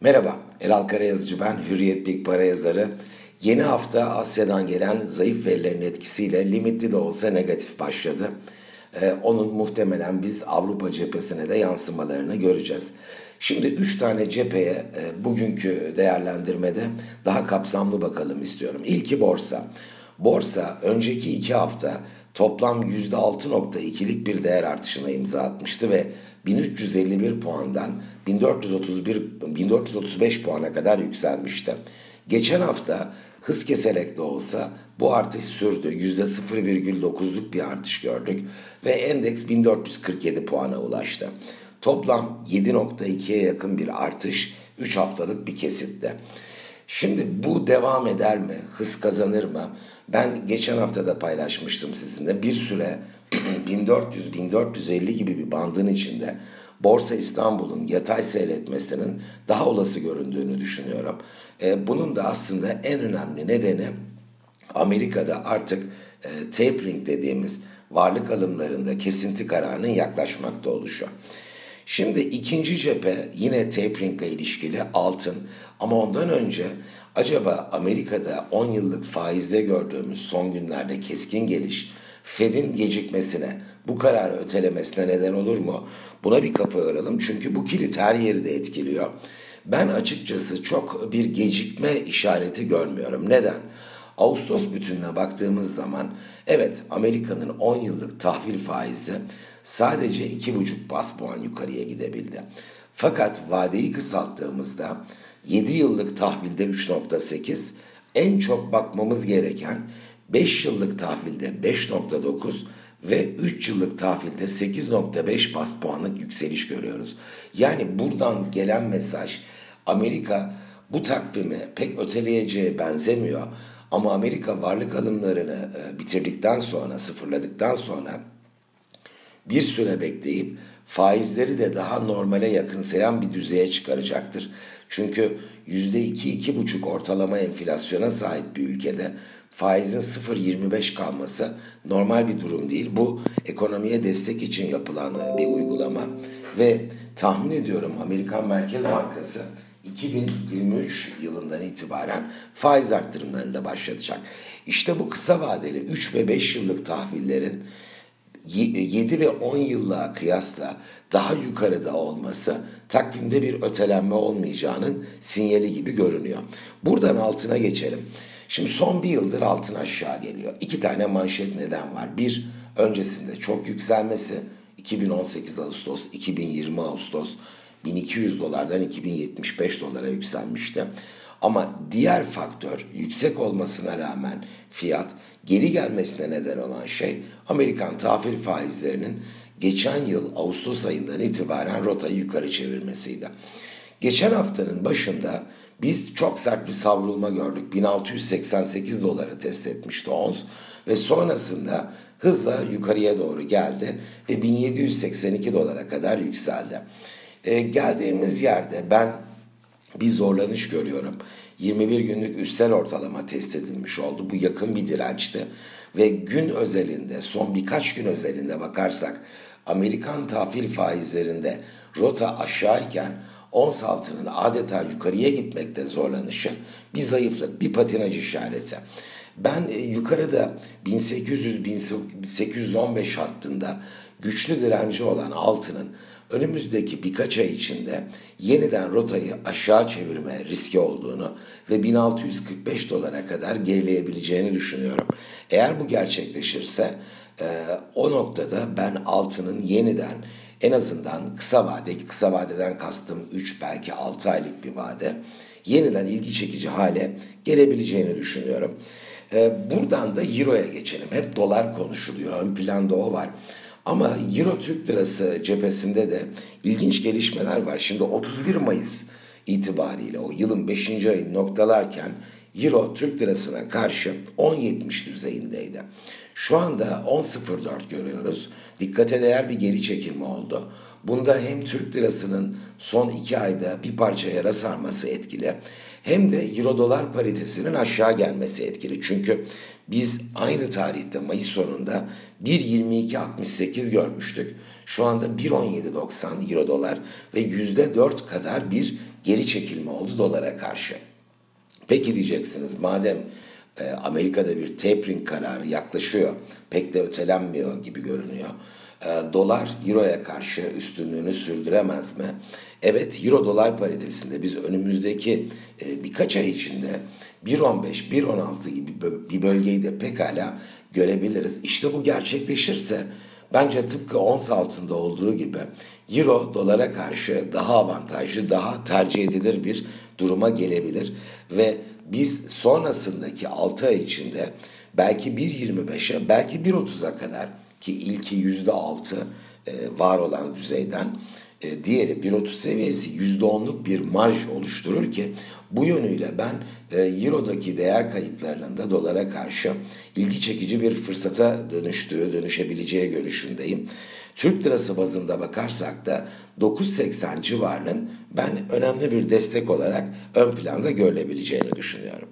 Merhaba, Eral Karayazıcı ben, Hürriyet Big Para yazarı. Yeni hafta Asya'dan gelen zayıf verilerin etkisiyle limitli de olsa negatif başladı. Ee, onun muhtemelen biz Avrupa cephesine de yansımalarını göreceğiz. Şimdi üç tane cepheye e, bugünkü değerlendirmede daha kapsamlı bakalım istiyorum. İlki borsa. Borsa önceki iki hafta toplam %6.2'lik bir değer artışına imza atmıştı ve 1351 puandan 1431 1435 puana kadar yükselmişti. Geçen hafta hız keserek de olsa bu artış sürdü. %0,9'luk bir artış gördük ve endeks 1447 puana ulaştı. Toplam 7.2'ye yakın bir artış 3 haftalık bir kesitte. Şimdi bu devam eder mi? Hız kazanır mı? Ben geçen hafta da paylaşmıştım sizinle. Bir süre 1400-1450 gibi bir bandın içinde Borsa İstanbul'un yatay seyretmesinin daha olası göründüğünü düşünüyorum. E, bunun da aslında en önemli nedeni Amerika'da artık e, tapering dediğimiz varlık alımlarında kesinti kararının yaklaşmakta oluşu. Şimdi ikinci cephe yine tapering ile ilişkili altın ama ondan önce acaba Amerika'da 10 yıllık faizde gördüğümüz son günlerde keskin geliş Fed'in gecikmesine, bu kararı ötelemesine neden olur mu? Buna bir kafa yoralım çünkü bu kilit her yeri de etkiliyor. Ben açıkçası çok bir gecikme işareti görmüyorum. Neden? Ağustos bütününe baktığımız zaman evet Amerika'nın 10 yıllık tahvil faizi sadece 2,5 bas puan yukarıya gidebildi. Fakat vadeyi kısalttığımızda 7 yıllık tahvilde 3.8 en çok bakmamız gereken 5 yıllık tahvilde 5.9 ve 3 yıllık tahvilde 8.5 bas puanlık yükseliş görüyoruz. Yani buradan gelen mesaj Amerika bu takvimi pek öteleyeceğe benzemiyor. Ama Amerika varlık alımlarını e, bitirdikten sonra, sıfırladıktan sonra bir süre bekleyip faizleri de daha normale yakınsayan bir düzeye çıkaracaktır. Çünkü %2-2,5 ortalama enflasyona sahip bir ülkede faizin 0.25 kalması normal bir durum değil. Bu ekonomiye destek için yapılan bir uygulama ve tahmin ediyorum Amerikan Merkez Bankası 2023 yılından itibaren faiz arttırımlarını da başlatacak. İşte bu kısa vadeli 3 ve 5 yıllık tahvillerin 7 ve 10 yıllığa kıyasla daha yukarıda olması takvimde bir ötelenme olmayacağının sinyali gibi görünüyor. Buradan altına geçelim. Şimdi son bir yıldır altın aşağı geliyor. İki tane manşet neden var. Bir, öncesinde çok yükselmesi. 2018 Ağustos, 2020 Ağustos 1200 dolardan 2075 dolara yükselmişti. Ama diğer faktör yüksek olmasına rağmen fiyat geri gelmesine neden olan şey Amerikan tahvil faizlerinin geçen yıl Ağustos ayından itibaren rotayı yukarı çevirmesiydi. Geçen haftanın başında biz çok sert bir savrulma gördük. 1688 doları test etmişti ons ve sonrasında hızla yukarıya doğru geldi ve 1782 dolara kadar yükseldi. E, geldiğimiz yerde ben bir zorlanış görüyorum. 21 günlük üstsel ortalama test edilmiş oldu. Bu yakın bir dirençti. Ve gün özelinde, son birkaç gün özelinde bakarsak Amerikan tahvil faizlerinde rota aşağıyken ons altının adeta yukarıya gitmekte zorlanışı bir zayıflık, bir patinaj işareti. Ben e, yukarıda 1800-1815 hattında güçlü direnci olan altının önümüzdeki birkaç ay içinde yeniden rotayı aşağı çevirme riski olduğunu ve 1645 dolara kadar gerileyebileceğini düşünüyorum. Eğer bu gerçekleşirse e, o noktada ben altının yeniden en azından kısa vade, kısa vadeden kastım 3 belki 6 aylık bir vade yeniden ilgi çekici hale gelebileceğini düşünüyorum. E, buradan da Euro'ya geçelim. Hep dolar konuşuluyor. Ön planda o var. Ama Euro Türk Lirası cephesinde de ilginç gelişmeler var. Şimdi 31 Mayıs itibariyle o yılın 5. ayını noktalarken Euro Türk Lirası'na karşı 10.70 düzeyindeydi. Şu anda 10.04 görüyoruz. Dikkate değer bir geri çekilme oldu. Bunda hem Türk lirasının son iki ayda bir parça yara sarması etkili hem de euro dolar paritesinin aşağı gelmesi etkili. Çünkü biz aynı tarihte Mayıs sonunda 1.22.68 görmüştük. Şu anda 1.17.90 euro dolar ve %4 kadar bir geri çekilme oldu dolara karşı. Peki diyeceksiniz madem e, Amerika'da bir tapering kararı yaklaşıyor, pek de ötelenmiyor gibi görünüyor. E, dolar Euro'ya karşı üstünlüğünü sürdüremez mi? Evet Euro dolar paritesinde biz önümüzdeki e, birkaç ay içinde 1.15, 1.16 gibi bir bölgeyi de pekala görebiliriz. İşte bu gerçekleşirse bence tıpkı ons altında olduğu gibi Euro dolara karşı daha avantajlı, daha tercih edilir bir duruma gelebilir ve biz sonrasındaki 6 ay içinde belki 1.25'e belki 1.30'a kadar ki ilki %6 e, var olan düzeyden e, diğeri 1.30 seviyesi %10'luk bir marj oluşturur ki bu yönüyle ben e, Euro'daki değer kayıplarının da dolara karşı ilgi çekici bir fırsata dönüştüğü, dönüşebileceği görüşündeyim. Türk lirası bazında bakarsak da 9.80 civarının ben önemli bir destek olarak ön planda görülebileceğini düşünüyorum.